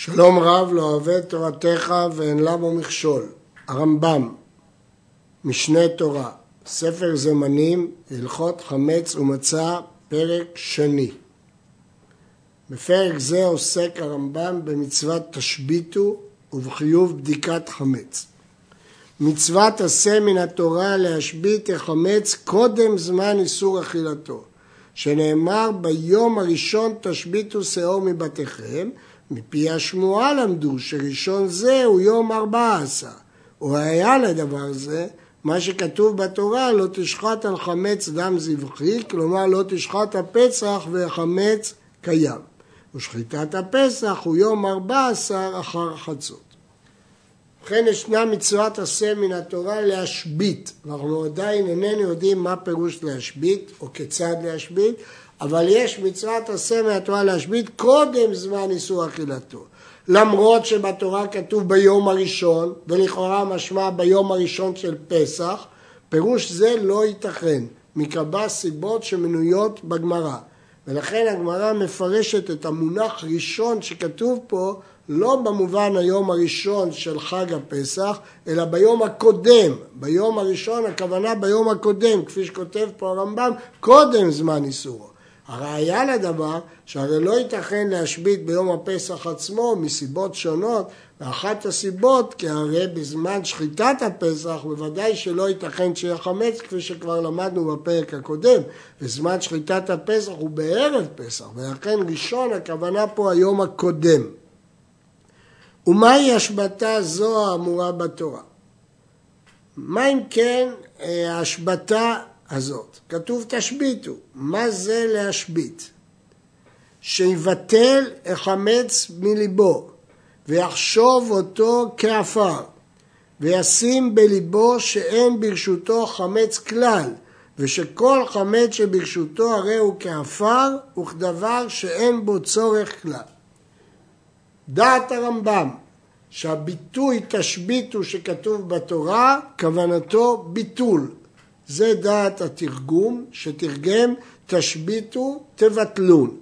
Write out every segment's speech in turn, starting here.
שלום רב לא אוהב תורתך ואין לה בו מכשול. הרמב"ם, משנה תורה, ספר זמנים, הלכות חמץ ומצה, פרק שני. בפרק זה עוסק הרמב"ם במצוות תשביתו ובחיוב בדיקת חמץ. מצוות עשה מן התורה להשבית החמץ קודם זמן איסור אכילתו, שנאמר ביום הראשון תשביתו שאור מבתיכם מפי השמועה למדו שראשון זה הוא יום ארבע עשר. והיה לדבר זה מה שכתוב בתורה לא תשחט על חמץ דם זבחי, כלומר לא תשחט הפסח והחמץ קיים. ושחיטת הפסח הוא יום ארבע עשר אחר חצות. ובכן ישנה מצוות עשה מן התורה להשבית, ואנחנו עדיין איננו יודעים מה פירוש להשבית או כיצד להשבית, אבל יש מצוות עשה מהתורה להשבית קודם זמן איסור אכילתו. למרות שבתורה כתוב ביום הראשון, ולכאורה משמע ביום הראשון של פסח, פירוש זה לא ייתכן, מכמה סיבות שמנויות בגמרא. ולכן הגמרא מפרשת את המונח ראשון שכתוב פה לא במובן היום הראשון של חג הפסח, אלא ביום הקודם. ביום הראשון הכוונה ביום הקודם, כפי שכותב פה הרמב"ם, קודם זמן איסורו. הראיה לדבר שהרי לא ייתכן להשבית ביום הפסח עצמו מסיבות שונות ואחת הסיבות כי הרי בזמן שחיטת הפסח בוודאי שלא ייתכן שיהיה חמץ כפי שכבר למדנו בפרק הקודם וזמן שחיטת הפסח הוא בערב פסח ולכן ראשון הכוונה פה היום הקודם ומהי השבתה זו האמורה בתורה? מה אם כן אה, ההשבתה הזאת. כתוב תשביתו. מה זה להשבית? שיבטל החמץ מליבו ויחשוב אותו כעפר וישים בליבו שאין ברשותו חמץ כלל ושכל חמץ שברשותו הרי הוא כעפר וכדבר שאין בו צורך כלל. דעת הרמב"ם שהביטוי תשביתו שכתוב בתורה כוונתו ביטול זה דעת התרגום שתרגם תשביתו תבטלון.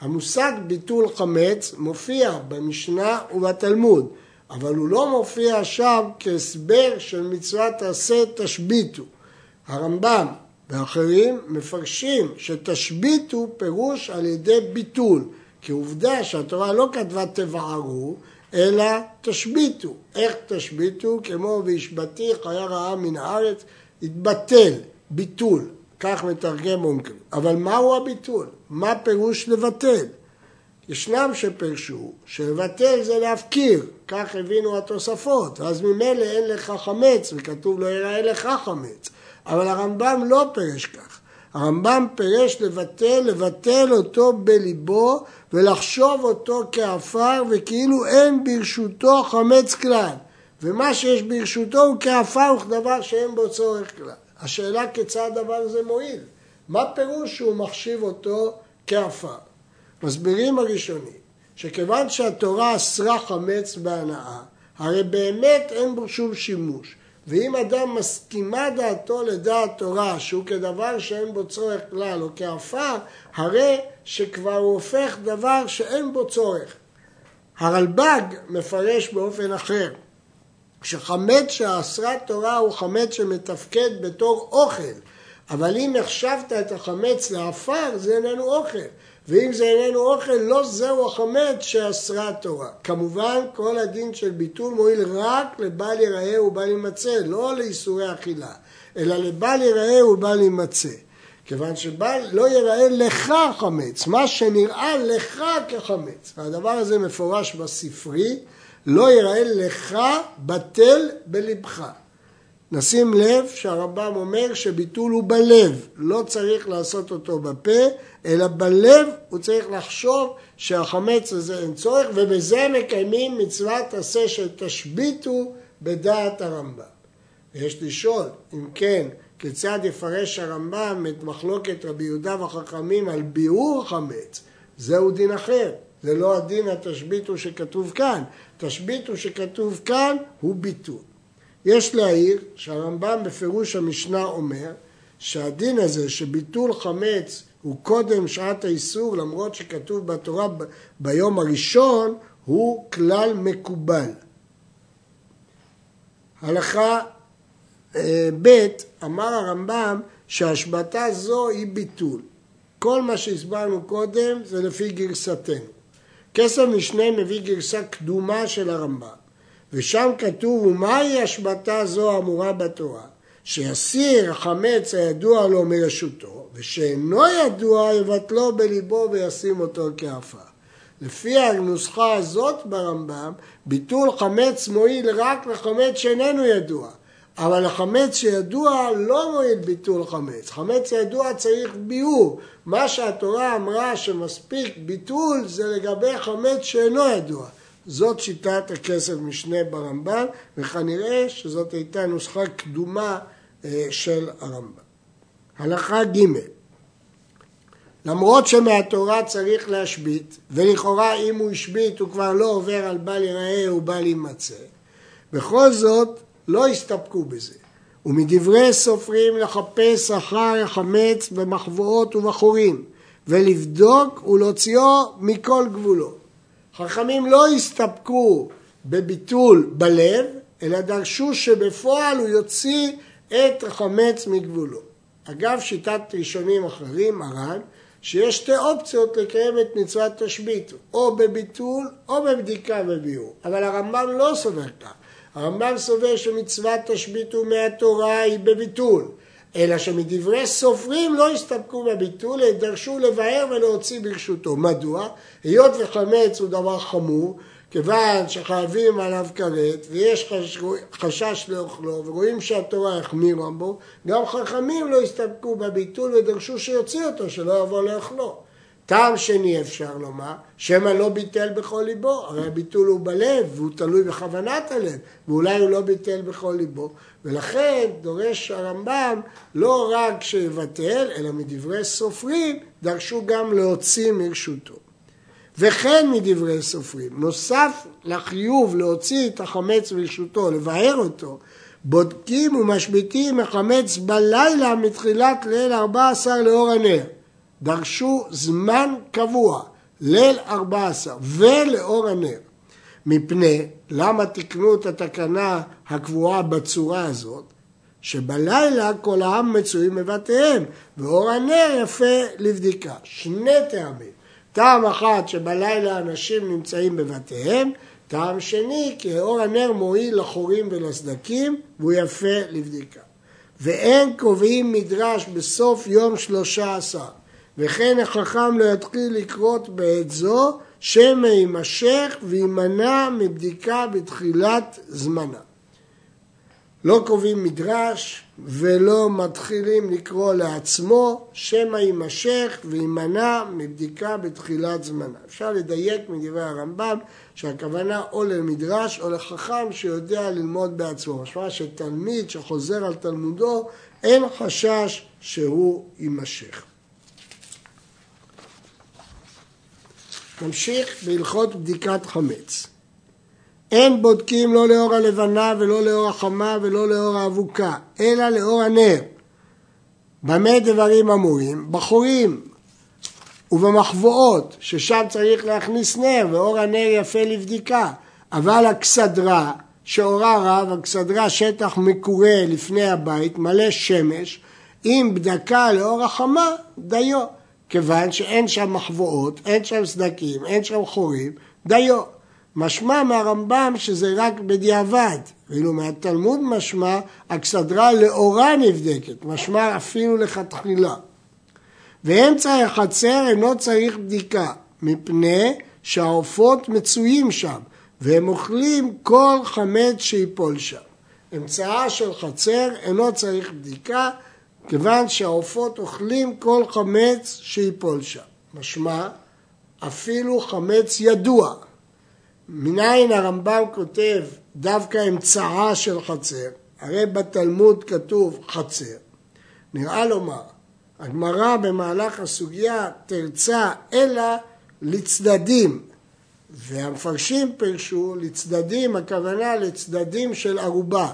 המושג ביטול חמץ מופיע במשנה ובתלמוד, אבל הוא לא מופיע שם כהסבר של מצוות עשה תשביתו. הרמב"ם ואחרים מפרשים שתשביתו פירוש על ידי ביטול, כי עובדה שהתורה לא כתבה תבערו, אלא תשביתו. איך תשביתו? כמו והשבתי חיה רעה מן הארץ התבטל, ביטול, כך מתרגם אונקל. אבל מהו הביטול? מה פירוש לבטל? ישנם שפרשו שלבטל זה להפקיר, כך הבינו התוספות, אז ממילא אין לך חמץ, וכתוב לא יראה לך חמץ. אבל הרמב"ם לא פירש כך. הרמב"ם פירש לבטל, לבטל אותו בליבו ולחשוב אותו כעפר וכאילו אין ברשותו חמץ כלל. ומה שיש ברשותו הוא כעפר וכדבר שאין בו צורך כלל. השאלה כיצד דבר זה מועיל. מה פירוש שהוא מחשיב אותו כעפר? מסבירים הראשונים שכיוון שהתורה אסרה חמץ בהנאה, הרי באמת אין בו שום שימוש. ואם אדם מסכימה דעתו לדעת תורה שהוא כדבר שאין בו צורך כלל או כעפר, הרי שכבר הוא הופך דבר שאין בו צורך. הרלב"ג מפרש באופן אחר. שחמץ שאסרת תורה הוא חמץ שמתפקד בתור אוכל, אבל אם החשבת את החמץ לעפר זה איננו אוכל, ואם זה איננו אוכל לא זהו החמץ שאסרה תורה. כמובן כל הדין של ביטול מועיל רק לבל ייראה ובל יימצא, לא לאיסורי אכילה, אלא לבל ייראה ובל יימצא. כיוון שבל לא ייראה לך חמץ, מה שנראה לך כחמץ. והדבר הזה מפורש בספרי, לא יראה לך בטל בלבך. נשים לב שהרמב"ם אומר שביטול הוא בלב, לא צריך לעשות אותו בפה, אלא בלב הוא צריך לחשוב שהחמץ הזה אין צורך, ובזה מקיימים מצוות עשה של תשביתו בדעת הרמב"ם. ויש לשאול, אם כן, כיצד יפרש הרמב"ם את מחלוקת רבי יהודה וחכמים על ביאור חמץ? זהו דין אחר. זה לא הדין התשביטו שכתוב כאן. תשביטו שכתוב כאן הוא ביטול. יש להעיר שהרמב"ם בפירוש המשנה אומר שהדין הזה שביטול חמץ הוא קודם שעת האיסור למרות שכתוב בתורה ביום הראשון הוא כלל מקובל. הלכה אה, ב' אמר הרמב"ם שהשבתה זו היא ביטול. כל מה שהסברנו קודם זה לפי גרסתנו. כסף משנה מביא גרסה קדומה של הרמב"ם, ושם כתוב, ומהי השבתה זו האמורה בתורה? שיסיר החמץ הידוע לו מרשותו, ושאינו ידוע יבטלו בליבו וישים אותו כעפר. לפי הנוסחה הזאת ברמב"ם, ביטול חמץ מועיל רק לחמץ שאיננו ידוע. אבל החמץ שידוע לא מועיל ביטול חמץ. חמץ ידוע צריך ביאור. מה שהתורה אמרה שמספיק ביטול זה לגבי חמץ שאינו ידוע. זאת שיטת הכסף משנה ברמב"ם, וכנראה שזאת הייתה נוסחה קדומה אה, של הרמב"ם. הלכה ג' למרות שמהתורה צריך להשבית, ולכאורה אם הוא השבית הוא כבר לא עובר על בל ייראה ובל יימצא, בכל זאת לא הסתפקו בזה. ומדברי סופרים לחפש אחר החמץ במחבואות ובחורים, ולבדוק ולהוציאו מכל גבולו. חכמים לא הסתפקו בביטול בלב, אלא דרשו שבפועל הוא יוציא את החמץ מגבולו. אגב, שיטת ראשונים אחרים, מרן, שיש שתי אופציות לקיים את מצוות תשבית, או בביטול או בבדיקה וביאור. אבל הרמב"ם לא סובר כך. הרמב"ם סובר שמצוות תשביתו מהתורה היא בביטול, אלא שמדברי סופרים לא הסתפקו בביטול, אלא דרשו לבאר ולהוציא ברשותו. מדוע? היות וחמץ הוא דבר חמור, כיוון שחייבים עליו כרת ויש חשש לאוכלו ורואים שהתורה החמירה בו, גם חכמים לא הסתפקו בביטול ודרשו שיוציא אותו, שלא יבוא לאוכלו. טעם שני אפשר לומר, שמא לא ביטל בכל ליבו, הרי הביטול הוא בלב והוא תלוי בכוונת הלב, ואולי הוא לא ביטל בכל ליבו, ולכן דורש הרמב"ם לא רק שיבטל, אלא מדברי סופרים דרשו גם להוציא מרשותו. וכן מדברי סופרים, נוסף לחיוב להוציא את החמץ מרשותו, לבאר אותו, בודקים ומשביתים החמץ בלילה מתחילת ליל 14 לאור הנר. דרשו זמן קבוע, ליל 14 ולאור הנר. מפני, למה תקנו את התקנה הקבועה בצורה הזאת? שבלילה כל העם מצויים בבתיהם, ואור הנר יפה לבדיקה. שני טעמים. טעם אחד שבלילה אנשים נמצאים בבתיהם, טעם שני כי אור הנר מועיל לחורים ולסדקים והוא יפה לבדיקה. ואין קובעים מדרש בסוף יום שלושה עשר. וכן החכם לא יתחיל לקרות בעת זו, שמא יימשך ויימנע מבדיקה בתחילת זמנה. לא קובעים מדרש ולא מתחילים לקרוא לעצמו, שמא יימשך ויימנע מבדיקה בתחילת זמנה. אפשר לדייק מדברי הרמב"ם שהכוונה או למדרש או לחכם שיודע ללמוד בעצמו. משמע שתלמיד שחוזר על תלמודו אין חשש שהוא יימשך. נמשיך בהלכות בדיקת חמץ. אין בודקים לא לאור הלבנה ולא לאור החמה ולא לאור האבוקה, אלא לאור הנר. במה דברים אמורים? בחורים ובמחבואות, ששם צריך להכניס נר, ואור הנר יפה לבדיקה. אבל הכסדרה, שאורה רב, הכסדרה שטח מקורה לפני הבית, מלא שמש, עם בדקה לאור החמה, דיו. כיוון שאין שם מחבואות, אין שם סדקים, אין שם חורים, דיו. משמע מהרמב"ם שזה רק בדיעבד, ואילו מהתלמוד משמע אכסדרה לאורה נבדקת, משמע אפילו לכתחילה. ואמצע החצר אינו צריך בדיקה, מפני שהעופות מצויים שם, והם אוכלים כל חמץ שיפול שם. אמצעה של חצר אינו צריך בדיקה, כיוון שהעופות אוכלים כל חמץ שיפול שם. משמע, אפילו חמץ ידוע. מניין הרמב"ם כותב דווקא אמצעה של חצר? הרי בתלמוד כתוב חצר. נראה לומר, הגמרא במהלך הסוגיה תרצה אלא לצדדים, והמפרשים פירשו לצדדים, הכוונה לצדדים של ערובה.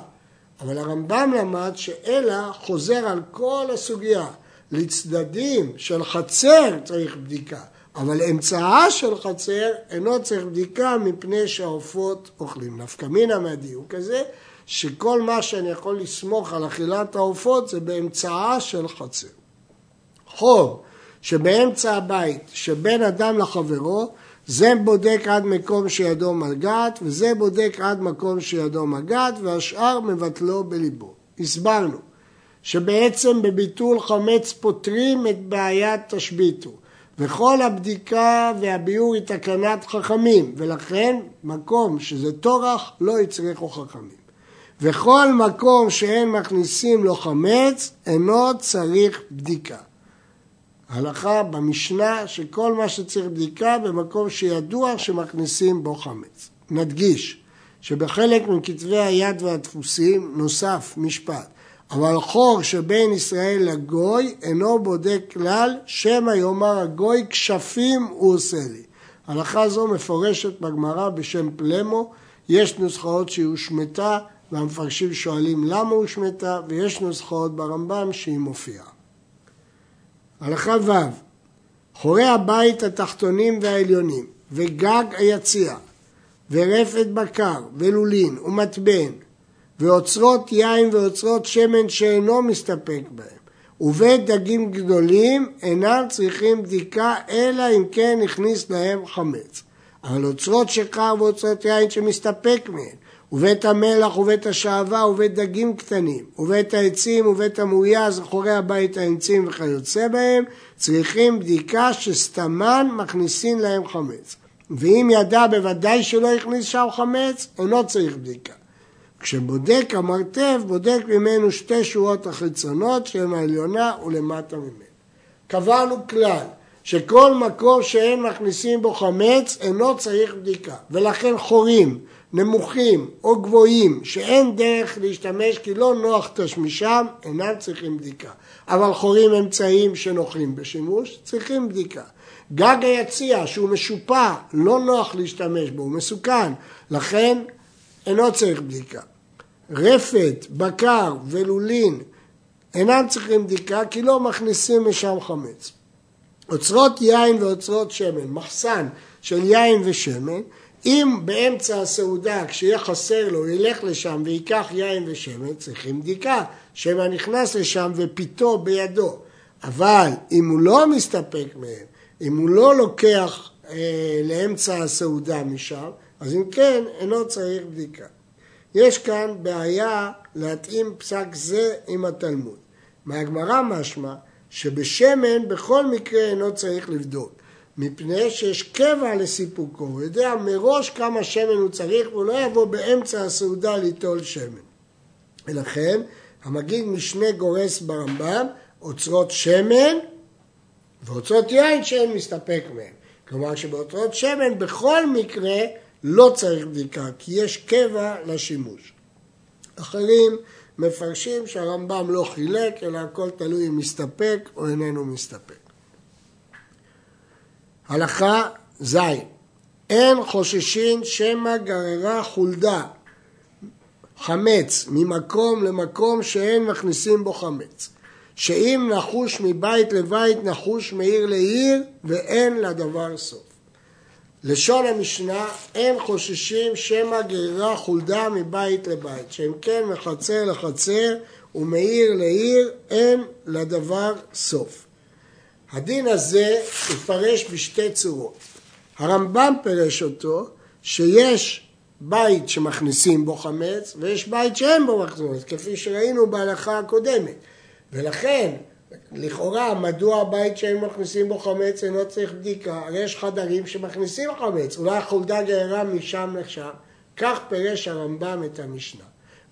אבל הרמב"ם למד שאלא חוזר על כל הסוגיה. לצדדים של חצר צריך בדיקה, אבל אמצעה של חצר אינו צריך בדיקה מפני שהעופות אוכלים. נפקא מינה מהדיוק הזה, שכל מה שאני יכול לסמוך על אכילת העופות זה באמצעה של חצר. חור שבאמצע הבית שבין אדם לחברו, זה בודק עד מקום שידו מגעת, וזה בודק עד מקום שידו מגעת, והשאר מבטלו בליבו. הסברנו שבעצם בביטול חמץ פותרים את בעיית תשביתו. וכל הבדיקה והביאור היא תקנת חכמים, ולכן מקום שזה טורח לא הצריכו חכמים. וכל מקום שאין מכניסים לו חמץ אינו צריך בדיקה. הלכה במשנה שכל מה שצריך בדיקה במקום שידוע שמכניסים בו חמץ. נדגיש שבחלק מכתבי היד והדפוסים נוסף משפט אבל חור שבין ישראל לגוי אינו בודק כלל, שמא יאמר הגוי כשפים הוא עושה לי. הלכה זו מפורשת בגמרא בשם פלמו, יש נוסחאות שהיא הושמטה והמפרשים שואלים למה הושמטה, ויש נוסחאות ברמב"ם שהיא מופיעה. הלכה ו' חורי הבית התחתונים והעליונים וגג היציע ורפת בקר ולולין ומתבן ואוצרות יין ואוצרות שמן שאינו מסתפק בהם ובית דגים גדולים אינם צריכים בדיקה אלא אם כן הכניס להם חמץ. אבל אוצרות שחר ואוצרות יין שמסתפק מהם ובית המלח ובית השעווה ובית דגים קטנים ובית העצים ובית המאויז אחורי הבית העצים וכיוצא בהם צריכים בדיקה שסתמן מכניסים להם חמץ. ואם ידע בוודאי שלא הכניס שם חמץ אינו צריך בדיקה. כשבודק המרתף, בודק ממנו שתי שורות החיצונות שהן העליונה ולמטה ממנו. קבענו כלל שכל מקום שאין מכניסים בו חמץ אינו צריך בדיקה. ולכן חורים, נמוכים או גבוהים שאין דרך להשתמש כי לא נוח תשמישם אינם צריכים בדיקה. אבל חורים אמצעיים שנוחים בשימוש צריכים בדיקה. גג היציע שהוא משופע לא נוח להשתמש בו הוא מסוכן לכן אינו צריך בדיקה. רפת, בקר ולולין אינם צריכים בדיקה כי לא מכניסים משם חמץ. אוצרות יין ואוצרות שמן, מחסן של יין ושמן, אם באמצע הסעודה כשיהיה חסר לו ילך לשם וייקח יין ושמן, צריכים בדיקה, שמא נכנס לשם ופיתו בידו. אבל אם הוא לא מסתפק מהם, אם הוא לא לוקח אה, לאמצע הסעודה משם, אז אם כן, אינו צריך בדיקה. יש כאן בעיה להתאים פסק זה עם התלמוד. מהגמרא משמע שבשמן בכל מקרה אינו צריך לבדוק, מפני שיש קבע לסיפוקו, הוא יודע מראש כמה שמן הוא צריך והוא לא יבוא באמצע הסעודה ליטול שמן. ולכן המגיד משנה גורס ברמב"ם אוצרות שמן ואוצרות יין שאין מסתפק מהם. כלומר שבאוצרות שמן בכל מקרה לא צריך בדיקה, כי יש קבע לשימוש. אחרים מפרשים שהרמב"ם לא חילק, אלא הכל תלוי אם מסתפק או איננו מסתפק. הלכה ז' אין חוששין שמא גררה חולדה חמץ ממקום למקום שאין מכניסים בו חמץ. שאם נחוש מבית לבית נחוש מעיר לעיר ואין לדבר סוף. לשון המשנה, אין חוששים שמא גרירה חולדה מבית לבית, שאם כן מחצר לחצר ומעיר לעיר, אין לדבר סוף. הדין הזה יפרש בשתי צורות. הרמב"ם פירש אותו שיש בית שמכניסים בו חמץ ויש בית שאין בו חמץ, כפי שראינו בהלכה הקודמת. ולכן לכאורה, מדוע הבית שהם מכניסים בו חמץ אינו צריך בדיקה? הרי יש חדרים שמכניסים חמץ, אולי החולדה גררה משם לשם. כך פירש הרמב"ם את המשנה.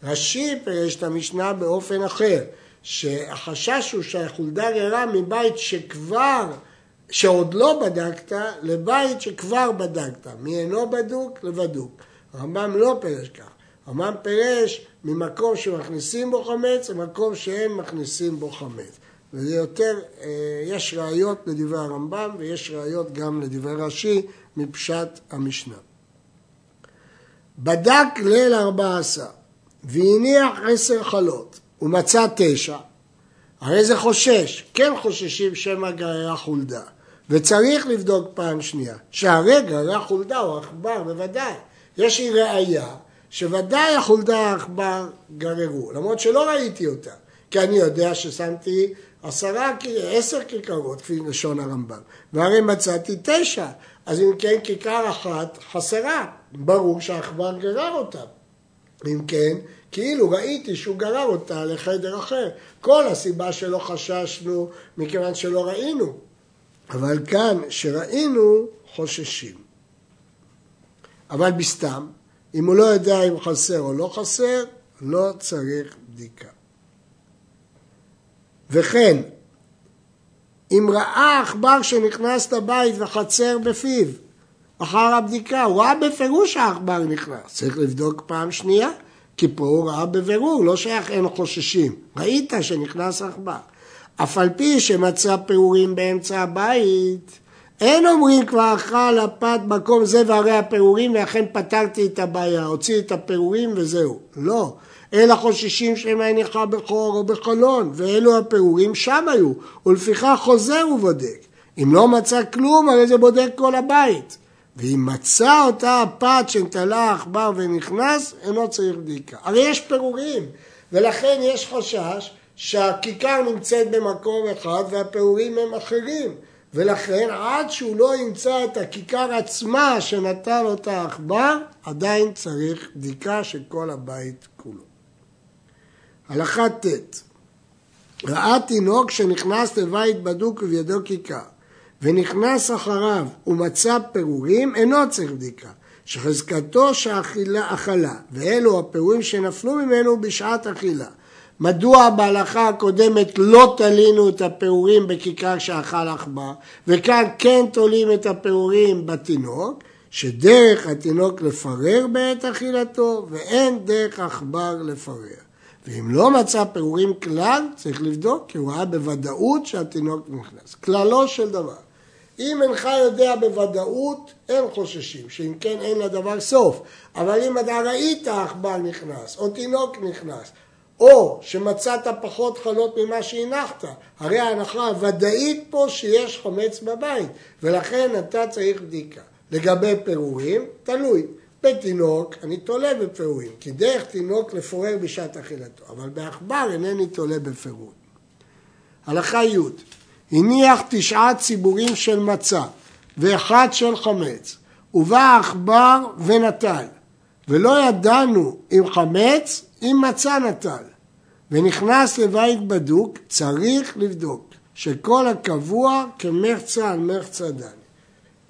רש"י פירש את המשנה באופן אחר, שהחשש הוא שהחולדה גררה מבית שכבר, שעוד לא בדקת, לבית שכבר בדקת. מי אינו בדוק? לבדוק. הרמב"ם לא פירש כך. הרמב"ם פירש ממקום שמכניסים בו חמץ למקום שאין מכניסים בו חמץ. וזה יותר, אה, יש ראיות לדברי הרמב"ם ויש ראיות גם לדברי רש"י מפשט המשנה. בדק ליל ארבע עשר והניח עשר חלות ומצא תשע, הרי זה חושש, כן חוששים שמא גררה חולדה. וצריך לבדוק פעם שנייה, שהרגע גרר חולדה או עכבר, בוודאי. יש לי ראייה שוודאי החולדה העכבר גררו, למרות שלא ראיתי אותה, כי אני יודע ששמתי עשרה, עשר כיכרות, כפי לשון הרמב"ם, והרי מצאתי תשע, אז אם כן כיכר אחת חסרה, ברור שהעכבר גרר אותה. אם כן, כאילו ראיתי שהוא גרר אותה לחדר אחר. כל הסיבה שלא חששנו, מכיוון שלא ראינו. אבל כאן, שראינו, חוששים. אבל בסתם, אם הוא לא יודע אם חסר או לא חסר, לא צריך בדיקה. וכן, אם ראה עכבר שנכנס לבית וחצר בפיו, אחר הבדיקה, הוא ראה בפירוש העכבר נכנס, צריך לבדוק פעם שנייה, כי פה הוא ראה בבירור, לא שייך אין חוששים, ראית שנכנס עכבר. אף על פי שמצא פירורים באמצע הבית, אין אומרים כבר אכל הפת מקום זה והרי הפירורים ואכן פתרתי את הבעיה, הוציא את הפירורים וזהו. לא. אלא חוששים שמא הניחה בחור או בחלון, ואלו הפירורים שם היו, ולפיכך חוזר ובודק. אם לא מצא כלום, הרי זה בודק כל הבית. ואם מצא אותה הפת שנטלה עכבר ונכנס, אינו צריך בדיקה. הרי יש פירורים, ולכן יש חשש שהכיכר נמצאת במקום אחד והפירורים הם אחרים. ולכן עד שהוא לא ימצא את הכיכר עצמה שנטל אותה עכבר, עדיין צריך בדיקה של כל הבית כולו. הלכה ט' ראה תינוק שנכנס לבית בדוק ובידו כיכר ונכנס אחריו ומצא פירורים, אינו צריך בדיקה. שחזקתו שאכלה אכלה, ואלו הפירורים שנפלו ממנו בשעת אכילה. מדוע בהלכה הקודמת לא תלינו את הפירורים בכיכר שאכל עכבר, וכאן כן תולים את הפירורים בתינוק, שדרך התינוק לפרר בעת אכילתו, ואין דרך עכבר לפרר. ואם לא מצא פירורים כלל, צריך לבדוק, כי הוא ראה בוודאות שהתינוק נכנס. כללו של דבר. אם אינך יודע בוודאות, אין חוששים, שאם כן אין לדבר סוף. אבל אם אתה ראית עכבר נכנס, או תינוק נכנס, או שמצאת פחות חלות ממה שהנחת, הרי ההנחה הוודאית פה שיש חמץ בבית, ולכן אתה צריך בדיקה. לגבי פירורים, תלוי. בתינוק אני תולה בפירורים, כי דרך תינוק לפורר בשעת אכילתו, אבל בעכבר אינני תולה בפירורים. הלכה י' הניח תשעה ציבורים של מצה ואחד של חמץ, ובא העכבר ונטל, ולא ידענו אם חמץ, אם מצה נטל, ונכנס לבית בדוק, צריך לבדוק שכל הקבוע כמחצה על מחצה דן.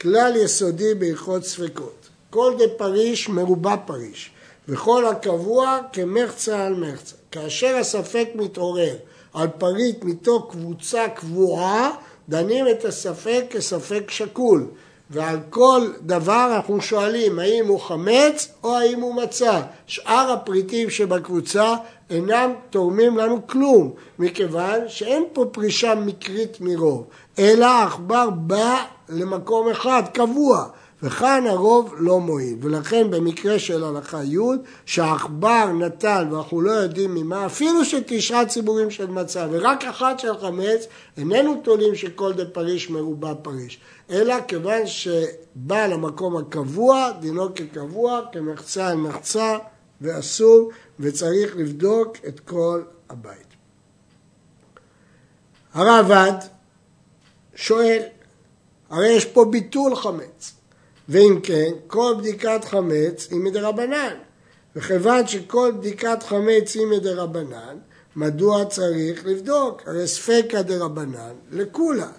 כלל יסודי בהלכות ספקות. כל דה פריש מרובע פריש, וכל הקבוע כמחצה על מחצה. כאשר הספק מתעורר על פריט מתוך קבוצה קבועה, דנים את הספק כספק שקול. ועל כל דבר אנחנו שואלים האם הוא חמץ או האם הוא מצה. שאר הפריטים שבקבוצה אינם תורמים לנו כלום, מכיוון שאין פה פרישה מקרית מרוב, אלא העכבר בא למקום אחד, קבוע. וכאן הרוב לא מועיל, ולכן במקרה של הלכה י' שהעכבר נטל ואנחנו לא יודעים ממה, אפילו שתשעה ציבורים של מצה ורק אחת של חמץ, איננו תולים שכל דה פריש מרובע פריש, אלא כיוון שבא למקום הקבוע, דינו כקבוע, כמחצה על מחצה ואסור, וצריך לבדוק את כל הבית. הרעב"ד שואל, הרי יש פה ביטול חמץ. ואם כן, כל בדיקת חמץ היא מדרבנן. וכיוון שכל בדיקת חמץ היא מדרבנן, מדוע צריך לבדוק? הרי ספקא דרבנן לכולה.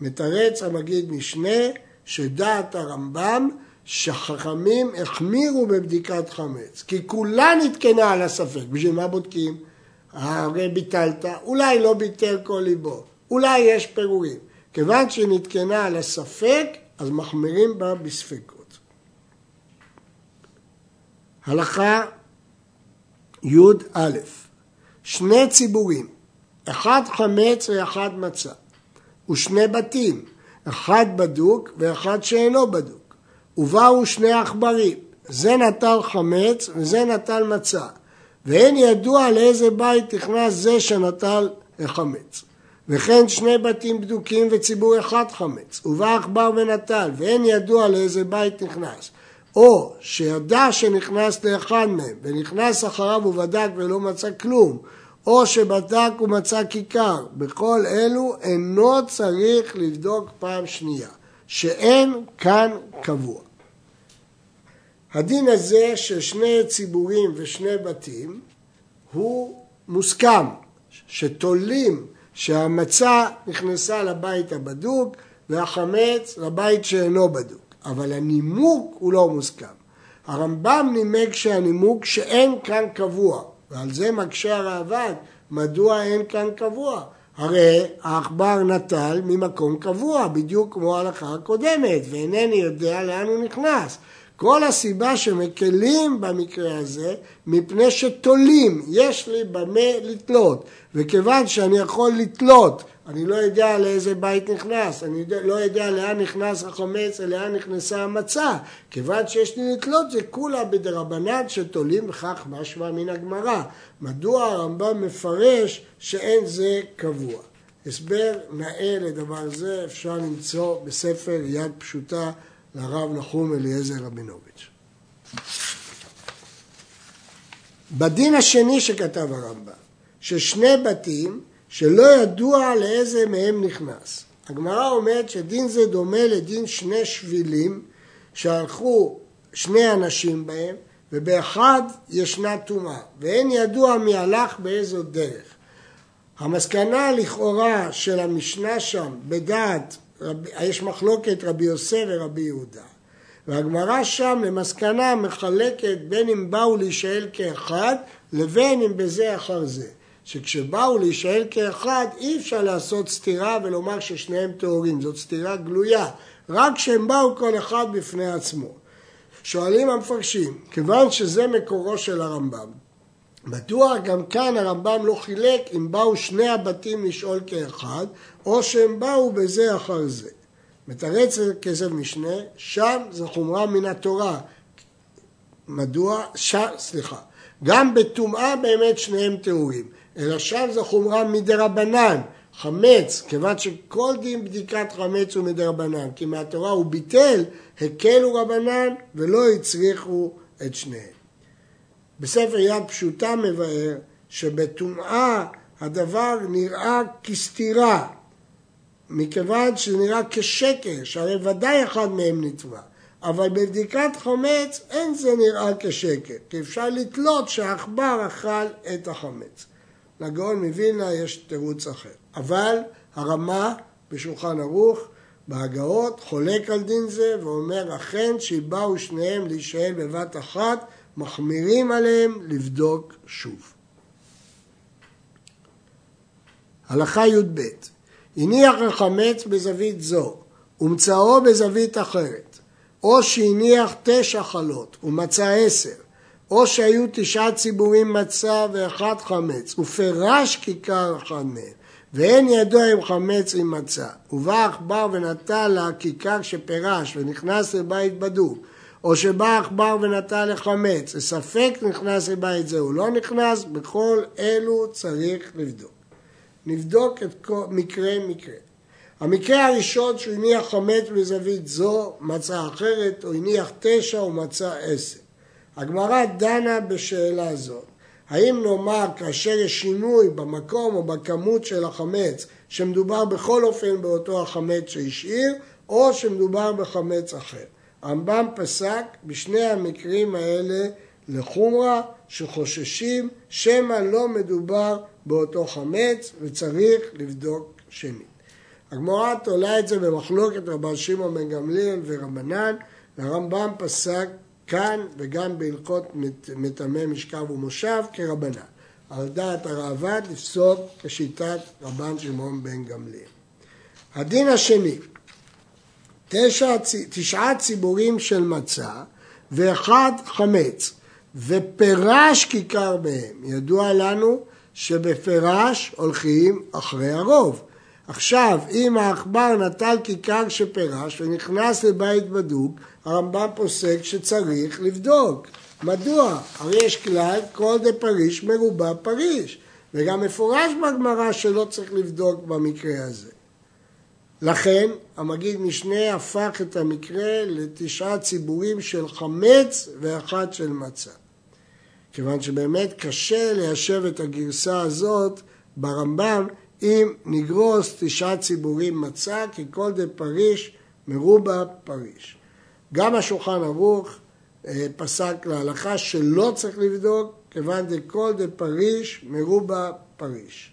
מתרץ המגיד משנה שדעת הרמב"ם שחכמים החמירו בבדיקת חמץ, כי כולה נתקנה על הספק. בשביל מה בודקים? הרי ביטלת, אולי לא ביטל כל ליבו, אולי יש פירורים. כיוון שנתקנה על הספק, אז מחמירים בה בספקות. הלכה י"א שני ציבורים, אחד חמץ ואחד מצה, ושני בתים, אחד בדוק ואחד שאינו בדוק, ובאו שני עכברים, זה נטל חמץ וזה נטל מצה, ואין ידוע לאיזה בית נכנס זה שנטל חמץ. וכן שני בתים בדוקים וציבור אחד חמץ, ובא עכבר ונטל, ואין ידוע לאיזה בית נכנס, או שידע שנכנס לאחד מהם, ונכנס אחריו ובדק ולא מצא כלום, או שבדק ומצא כיכר, בכל אלו אינו צריך לבדוק פעם שנייה, שאין כאן קבוע. הדין הזה של שני ציבורים ושני בתים הוא מוסכם, שתולים שהמצה נכנסה לבית הבדוק והחמץ לבית שאינו בדוק, אבל הנימוק הוא לא מוסכם. הרמב"ם נימק שהנימוק שאין כאן קבוע, ועל זה מקשה הראב"ד, מדוע אין כאן קבוע? הרי העכבר נטל ממקום קבוע, בדיוק כמו ההלכה הקודמת, ואינני יודע לאן הוא נכנס. כל הסיבה שמקלים במקרה הזה, מפני שתולים, יש לי במה לתלות, וכיוון שאני יכול לתלות, אני לא יודע לאיזה בית נכנס, אני לא יודע לאן נכנס החמץ ולאן נכנסה המצה, כיוון שיש לי לתלות זה כולה בדרבנן שתולים וכך משמע מן הגמרא. מדוע הרמב"ם מפרש שאין זה קבוע? הסבר נאה לדבר זה אפשר למצוא בספר יד פשוטה לרב נחום אליעזר רבינוביץ'. בדין השני שכתב הרמב"ם, ששני בתים שלא ידוע לאיזה מהם נכנס. הגמרא אומרת שדין זה דומה לדין שני שבילים שהלכו שני אנשים בהם ובאחד ישנה טומאה ואין ידוע מי הלך באיזו דרך. המסקנה לכאורה של המשנה שם בדעת רב, יש מחלוקת רבי יוסף ורבי יהודה. והגמרא שם למסקנה מחלקת בין אם באו להישאל כאחד לבין אם בזה אחר זה. שכשבאו להישאל כאחד אי אפשר לעשות סתירה ולומר ששניהם טהורים, זאת סתירה גלויה, רק כשהם באו כל אחד בפני עצמו. שואלים המפרשים, כיוון שזה מקורו של הרמב"ם, מדוע גם כאן הרמב"ם לא חילק אם באו שני הבתים לשאול כאחד, או שהם באו בזה אחר זה. מתרץ כסף משנה, שם זה חומרה מן התורה. מדוע? ש... סליחה. גם בטומאה באמת שניהם טהורים, אלא שם זה חומרה מדרבנן. חמץ, כיוון שכל דין בדיקת חמץ הוא מדרבנן, כי מהתורה הוא ביטל, הקלו רבנן ולא הצריכו את שניהם. בספר יד פשוטה מבאר שבטומאה הדבר נראה כסתירה, מכיוון שזה נראה כשקר, שהרי ודאי אחד מהם נתבע. אבל בבדיקת חמץ אין זה נראה כשקר, כי אפשר לתלות שהעכבר אכל את החמץ. לגאון מווילנה יש תירוץ אחר. אבל הרמה בשולחן ערוך, בהגאות, חולק על דין זה ואומר אכן שבאו שניהם להישאל בבת אחת מחמירים עליהם לבדוק שוב. הלכה י"ב הניח החמץ בזווית זו ומצאו בזווית אחרת, או שהניח תשע חלות ומצא עשר, או שהיו תשעה ציבורים מצה ואחד חמץ, ופרש כיכר אחד מהם, ואין ידוע אם חמץ עם מצה, ובא עכבר ונטל לכיכר שפרש ונכנס לבית בדוק, או שבא עכבר ונטל לחמץ, וספק נכנס לבית זה, הוא לא נכנס, בכל אלו צריך לבדוק. נבדוק את כל, מקרה מקרה. המקרה הראשון שהוא הניח חמץ בזווית זו, מצא אחרת, או הניח תשע ומצא עשר. הגמרא דנה בשאלה זאת. האם נאמר כאשר יש שינוי במקום או בכמות של החמץ, שמדובר בכל אופן באותו החמץ שהשאיר, או שמדובר בחמץ אחר. הרמב"ם פסק בשני המקרים האלה לחומרה שחוששים שמא לא מדובר באותו חמץ וצריך לבדוק שנית. הגמרא תולה את זה במחלוקת רבן שמעון בן גמליאל ורבנן והרמב"ם פסק כאן וגם בהלכות מטמא משכב ומושב כרבנן. על דעת הראב"ד לפסוק כשיטת רבן שמעון בן גמליאל. הדין השני תשע, תשעה ציבורים של מצה ואחד חמץ, ופרש כיכר בהם. ידוע לנו שבפרש הולכים אחרי הרוב. עכשיו, אם העכבר נטל כיכר שפרש ונכנס לבית בדוק, הרמב"ם פוסק שצריך לבדוק. מדוע? הרי יש כלל כל דה פריש מרובע פריש. וגם מפורש בגמרא שלא צריך לבדוק במקרה הזה. לכן המגיד משנה הפך את המקרה לתשעה ציבורים של חמץ ואחת של מצה. כיוון שבאמת קשה ליישב את הגרסה הזאת ברמב"ם אם נגרוס תשעה ציבורים מצה, כי כל דה פריש מרובה פריש. גם השולחן ערוך אה, פסק להלכה שלא צריך לבדוק, כיוון דכל דה פריש מרובה פריש.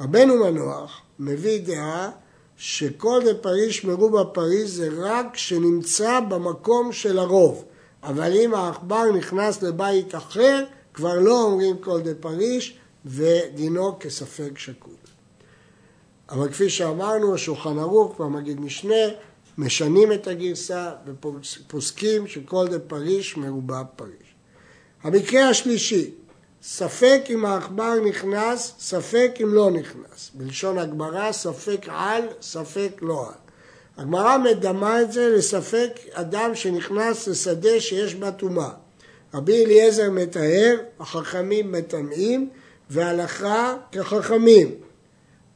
רבנו מנוח מביא דעה שכל דה פריש מרובה פריש זה רק שנמצא במקום של הרוב. אבל אם העכבר נכנס לבית אחר, כבר לא אומרים כל דה פריש, ודינו כספק שקול. אבל כפי שאמרנו, השולחן ערוך והמגיד משנה משנים את הגרסה ופוסקים שכל דה פריש מרובע פריש. המקרה השלישי, ספק אם העכבר נכנס, ספק אם לא נכנס. בלשון הגמרא, ספק על, ספק לא על. הגמרא מדמה את זה לספק אדם שנכנס לשדה שיש בה טומאה. רבי אליעזר מתאר, החכמים מטמאים, והלכה כחכמים.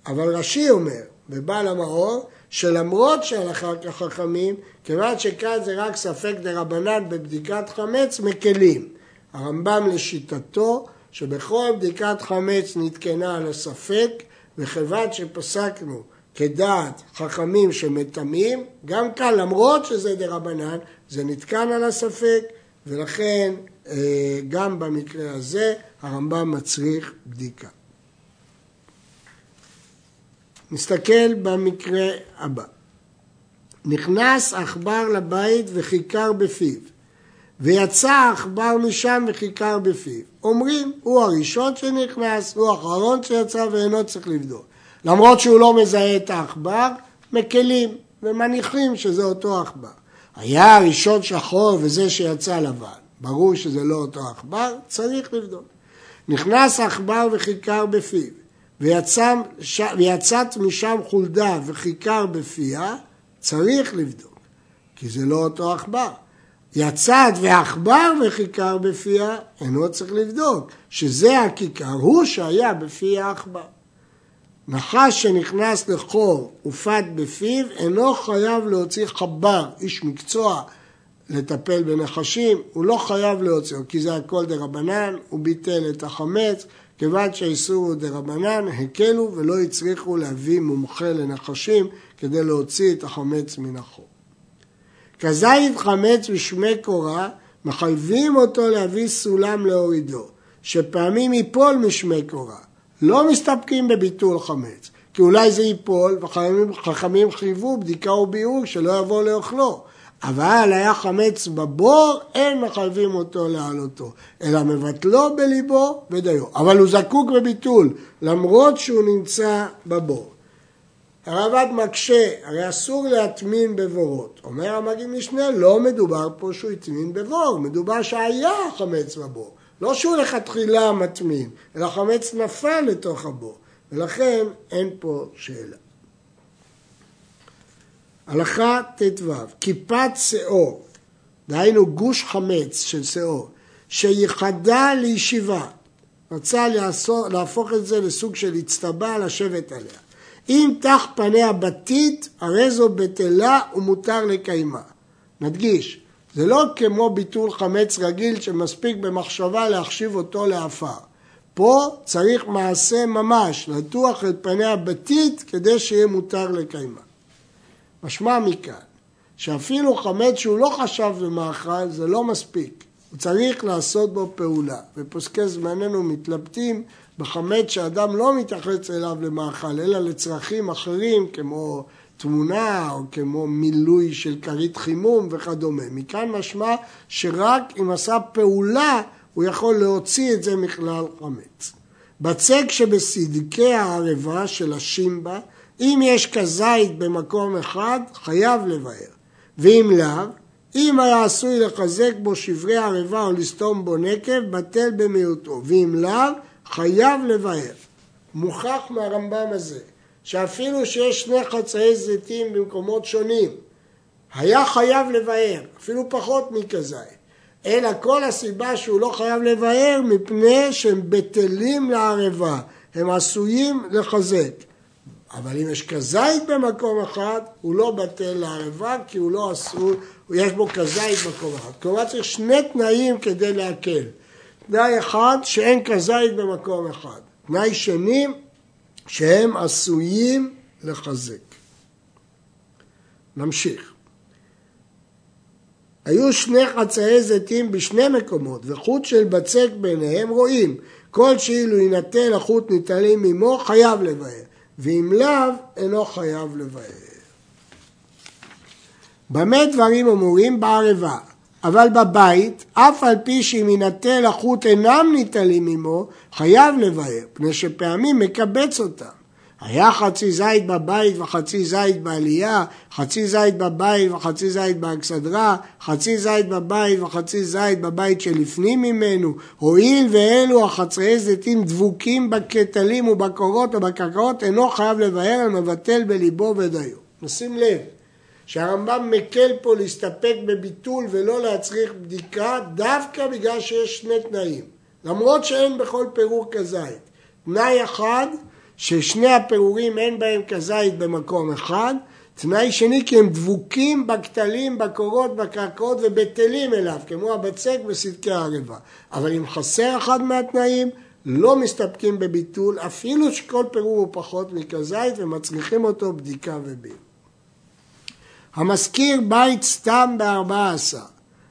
אבל רש"י אומר, בבעל המאור, שלמרות שהלכה כחכמים, כיוון שכאן זה רק ספק דה רבנן בבדיקת חמץ, מקלים. הרמב"ם לשיטתו, שבכל בדיקת חמץ נתקנה על הספק, וכיוון שפסקנו כדעת חכמים שמטמאים, גם כאן למרות שזה דה רבנן, זה נתקן על הספק, ולכן אה, גם במקרה הזה הרמב"ם מצריך בדיקה. נסתכל במקרה הבא. נכנס עכבר לבית וכיכר בפיו, ויצא עכבר משם וכיכר בפיו. אומרים, הוא הראשון שנכנס, הוא האחרון שיצא ואינו צריך לבדוק. למרות שהוא לא מזהה את העכבר, מקלים ומניחים שזה אותו עכבר. היה הראשון שחור וזה שיצא לבן, ברור שזה לא אותו עכבר, צריך לבדוק. נכנס עכבר וכיכר בפיו, ויצא, ויצאת משם חולדה וכיכר בפיה, צריך לבדוק, כי זה לא אותו עכבר. יצאת ועכבר וכיכר בפיה, אינו צריך לבדוק, שזה הכיכר, הוא שהיה בפי העכבר. נחש שנכנס לחור ופת בפיו, אינו חייב להוציא חבר, איש מקצוע, לטפל בנחשים, הוא לא חייב להוציא, כי זה הכל דה רבנן, הוא ביטל את החמץ, כיוון שהאיסור הוא דה רבנן, הקלו ולא הצליחו להביא מומחה לנחשים כדי להוציא את החמץ מן החור. כזית חמץ ושמי קורה, מחייבים אותו להביא סולם להורידו, שפעמים ייפול משמי קורה. לא מסתפקים בביטול חמץ, כי אולי זה ייפול, וחכמים חייבו בדיקה וביאור שלא יבוא לאוכלו. אבל היה חמץ בבור, אין מחייבים אותו להעלותו, אלא מבטלו בליבו ודיו. אבל הוא זקוק בביטול, למרות שהוא נמצא בבור. הרב"ד מקשה, הרי אסור להטמין בבורות. אומר המגיד משנה, לא מדובר פה שהוא הטמין בבור, מדובר שהיה חמץ בבור. לא שהוא לכתחילה מטמין, אלא חמץ נפל לתוך הבור, ולכן אין פה שאלה. הלכה ט"ו, כיפת שאור, דהיינו גוש חמץ של שאור, שייחדה לישיבה, רצה להפוך את זה לסוג של אצטבה לשבת עליה. אם תח פניה בתית, הרי זו בטלה ומותר לקיימה. נדגיש, זה לא כמו ביטול חמץ רגיל שמספיק במחשבה להחשיב אותו לעפר. פה צריך מעשה ממש, לטוח את פניה בתית כדי שיהיה מותר לקיימה. משמע מכאן שאפילו חמץ שהוא לא חשב במאכל זה לא מספיק, הוא צריך לעשות בו פעולה. ופוסקי זמננו מתלבטים בחמץ שאדם לא מתייחס אליו למאכל אלא לצרכים אחרים כמו תמונה או כמו מילוי של כרית חימום וכדומה. מכאן משמע שרק אם עשה פעולה הוא יכול להוציא את זה מכלל חמץ. בצק שבסדקי הערבה של השימבה, אם יש כזית במקום אחד, חייב לבאר, ואם לאו, אם היה עשוי לחזק בו שברי ערבה או לסתום בו נקב, בטל במיעוטו, ואם לאו, חייב לבאר. מוכח מהרמב"ם הזה שאפילו שיש שני חצאי זיתים במקומות שונים, היה חייב לבאר, אפילו פחות מכזית. אלא כל הסיבה שהוא לא חייב לבאר מפני שהם בטלים לערבה, הם עשויים לחזק. אבל אם יש כזית במקום אחד, הוא לא בטל לערבה כי הוא לא אסור, יש בו כזית במקום אחד. כלומר צריך שני תנאים כדי להקל. תנאי אחד, שאין כזית במקום אחד. תנאי שני, שהם עשויים לחזק. נמשיך. היו שני חצאי זיתים בשני מקומות, וחוט של בצק ביניהם רואים. כל שאילו יינטל החוט ניטלים עמו, חייב לבאר, ואם לאו, אינו חייב לבאר. במה דברים אמורים? בערבה. אבל בבית, אף על פי שאם יינטל החוט אינם ניטלים עמו, חייב לבאר, פני שפעמים מקבץ אותם. היה חצי זית בבית וחצי זית בעלייה, חצי זית בבית וחצי זית באכסדרה, חצי זית בבית וחצי זית בבית שלפנים ממנו, הואיל ואלו החצאי זיתים דבוקים בקטלים ובקורות ובקרקעות, אינו חייב לבאר, אלא מבטל בליבו ודיו. נשים לב, שהרמב"ם מקל פה להסתפק בביטול ולא להצריך בדיקה דווקא בגלל שיש שני תנאים, למרות שאין בכל פירור כזית. תנאי אחד, ששני הפירורים אין בהם כזית במקום אחד, תנאי שני כי הם דבוקים בכתלים, בקורות, בקרקעות ובטלים אליו, כמו הבצק וסדקי הערבה. אבל אם חסר אחד מהתנאים, לא מסתפקים בביטול, אפילו שכל פירור הוא פחות מכזית ומצריכים אותו בדיקה וביל. המשכיר בית סתם בארבע עשר,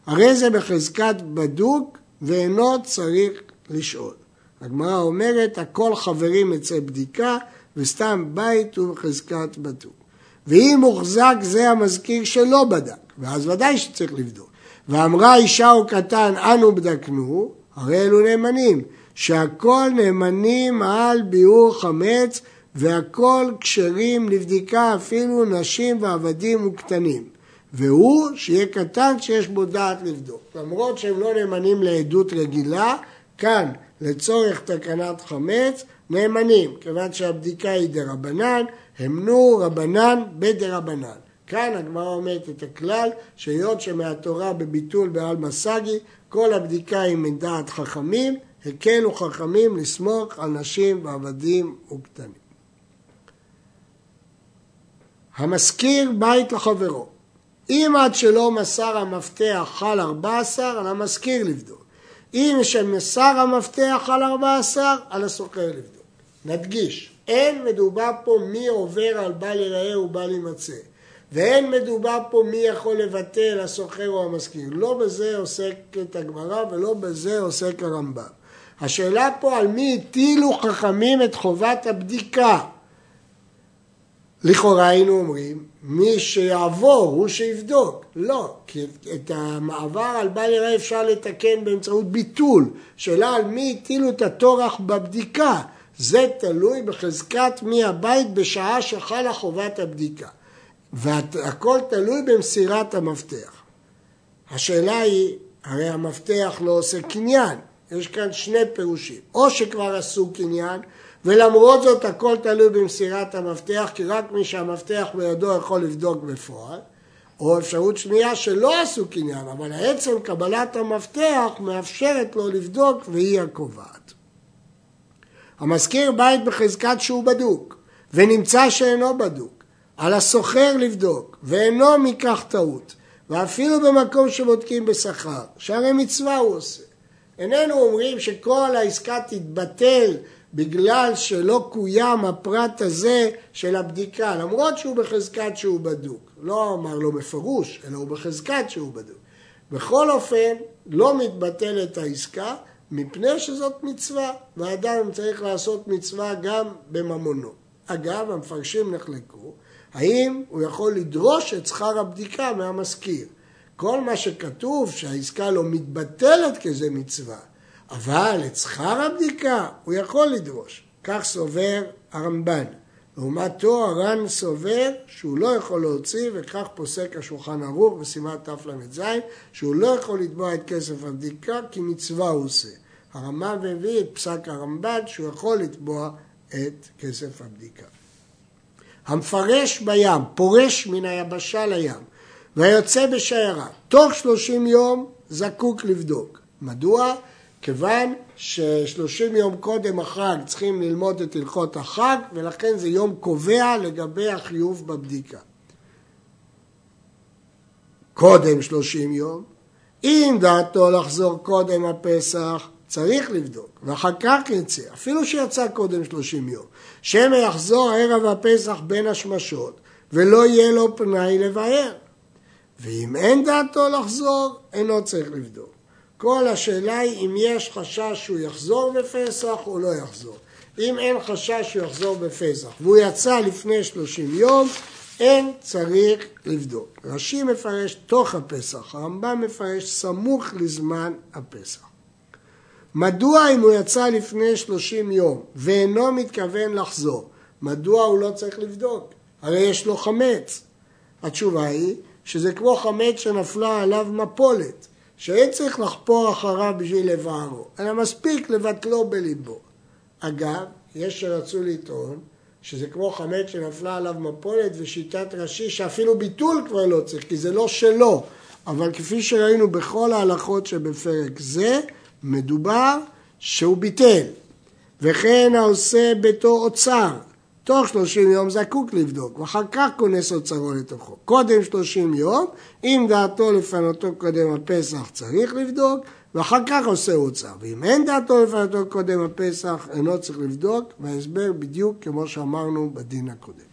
הרי זה בחזקת בדוק ואינו צריך לשאול. הגמרא אומרת, הכל חברים אצל בדיקה וסתם בית הוא בחזקת בדוק. ואם מוחזק זה המזכיר שלא בדק, ואז ודאי שצריך לבדוק. ואמרה אישה או קטן, אנו בדקנו, הרי אלו נאמנים, שהכל נאמנים על ביאור חמץ והכל כשרים לבדיקה אפילו נשים ועבדים וקטנים. והוא שיהיה קטן כשיש בו דעת לבדוק. למרות שהם לא נאמנים לעדות רגילה, כאן לצורך תקנת חמץ נאמנים, כיוון שהבדיקה היא דרבנן, המנו רבנן בדרבנן. כאן הגמרא אומרת את הכלל, שהיות שמהתורה בביטול בעל מסגי, כל הבדיקה היא מדעת חכמים, הקלו חכמים לסמוך על נשים ועבדים וקטנים. המשכיר בית לחברו. אם עד שלא מסר המפתח חל ארבע עשר, על המשכיר לבדוק. אם שמסר המפתח ארבע עשר, על הסוחר לבדוק. נדגיש, אין מדובר פה מי עובר על בל ייראה ובל יימצא. ואין מדובר פה מי יכול לבטל, הסוחר או המשכיר. לא בזה עוסקת הגמרא ולא בזה עוסק הרמב"ם. השאלה פה על מי הטילו חכמים את חובת הבדיקה. לכאורה היינו אומרים, מי שיעבור הוא שיבדוק. לא, כי את המעבר על בל יראה אפשר לתקן באמצעות ביטול. שאלה על מי הטילו את הטורח בבדיקה. זה תלוי בחזקת מי הבית בשעה שחלה חובת הבדיקה. והכל תלוי במסירת המפתח. השאלה היא, הרי המפתח לא עושה קניין, יש כאן שני פירושים. או שכבר עשו קניין, ולמרות זאת הכל תלוי במסירת המפתח, כי רק מי שהמפתח בידו יכול לבדוק בפועל, או אפשרות שנייה שלא עשו קניין, אבל עצם קבלת המפתח מאפשרת לו לבדוק והיא הקובעת. המזכיר בית בחזקת שהוא בדוק, ונמצא שאינו בדוק, על הסוחר לבדוק, ואינו מכך טעות, ואפילו במקום שבודקים בשכר, שהרי מצווה הוא עושה. איננו אומרים שכל העסקה תתבטל בגלל שלא קוים הפרט הזה של הבדיקה, למרות שהוא בחזקת שהוא בדוק. לא אמר לו בפירוש, אלא הוא בחזקת שהוא בדוק. בכל אופן, לא מתבטלת העסקה, מפני שזאת מצווה, ואדם צריך לעשות מצווה גם בממונו. אגב, המפרשים נחלקו, האם הוא יכול לדרוש את שכר הבדיקה מהמשכיר. כל מה שכתוב שהעסקה לא מתבטלת כזה מצווה, אבל את שכר הבדיקה הוא יכול לדרוש. כך סובר הרמב"ן. לעומתו הר"ן סובר שהוא לא יכול להוציא וכך פוסק השולחן ערוך בסימן תל"ז שהוא לא יכול לתבוע את כסף הבדיקה כי מצווה הוא עושה. הרמב"ן מביא את פסק הרמב"ן שהוא יכול לתבוע את כסף הבדיקה. המפרש בים, פורש מן היבשה לים, והיוצא בשיירה, תוך שלושים יום זקוק לבדוק. מדוע? כיוון ששלושים יום קודם החג צריכים ללמוד את הלכות החג ולכן זה יום קובע לגבי החיוב בבדיקה. קודם שלושים יום, אם דעתו לחזור קודם הפסח, צריך לבדוק, ואחר כך יצא, אפילו שיצא קודם שלושים יום, שמא יחזור ערב הפסח בין השמשות, ולא יהיה לו פנאי לבאר. ואם אין דעתו לחזור, אינו צריך לבדוק. כל השאלה היא אם יש חשש שהוא יחזור בפסח או לא יחזור. אם אין חשש שהוא יחזור בפסח והוא יצא לפני שלושים יום, אין צריך לבדוק. רש"י מפרש תוך הפסח, הרמב"ם מפרש סמוך לזמן הפסח. מדוע אם הוא יצא לפני שלושים יום ואינו מתכוון לחזור, מדוע הוא לא צריך לבדוק? הרי יש לו חמץ. התשובה היא שזה כמו חמץ שנפלה עליו מפולת, שאין צריך לחפור אחריו בשביל לבערו, אלא מספיק לבטלו בליבו. אגב, יש שרצו לטעון שזה כמו חמץ שנפלה עליו מפולת ושיטת רש"י שאפילו ביטול כבר לא צריך, כי זה לא שלו. אבל כפי שראינו בכל ההלכות שבפרק זה, מדובר שהוא ביטל. וכן העושה ביתו אוצר, תוך שלושים יום זקוק לבדוק, ואחר כך כונס אוצרו לתוכו. קודם שלושים יום, אם דעתו לפנותו קודם הפסח צריך לבדוק, ואחר כך עושה אוצר. ואם אין דעתו לפנותו קודם הפסח, אינו צריך לבדוק, וההסבר בדיוק כמו שאמרנו בדין הקודם.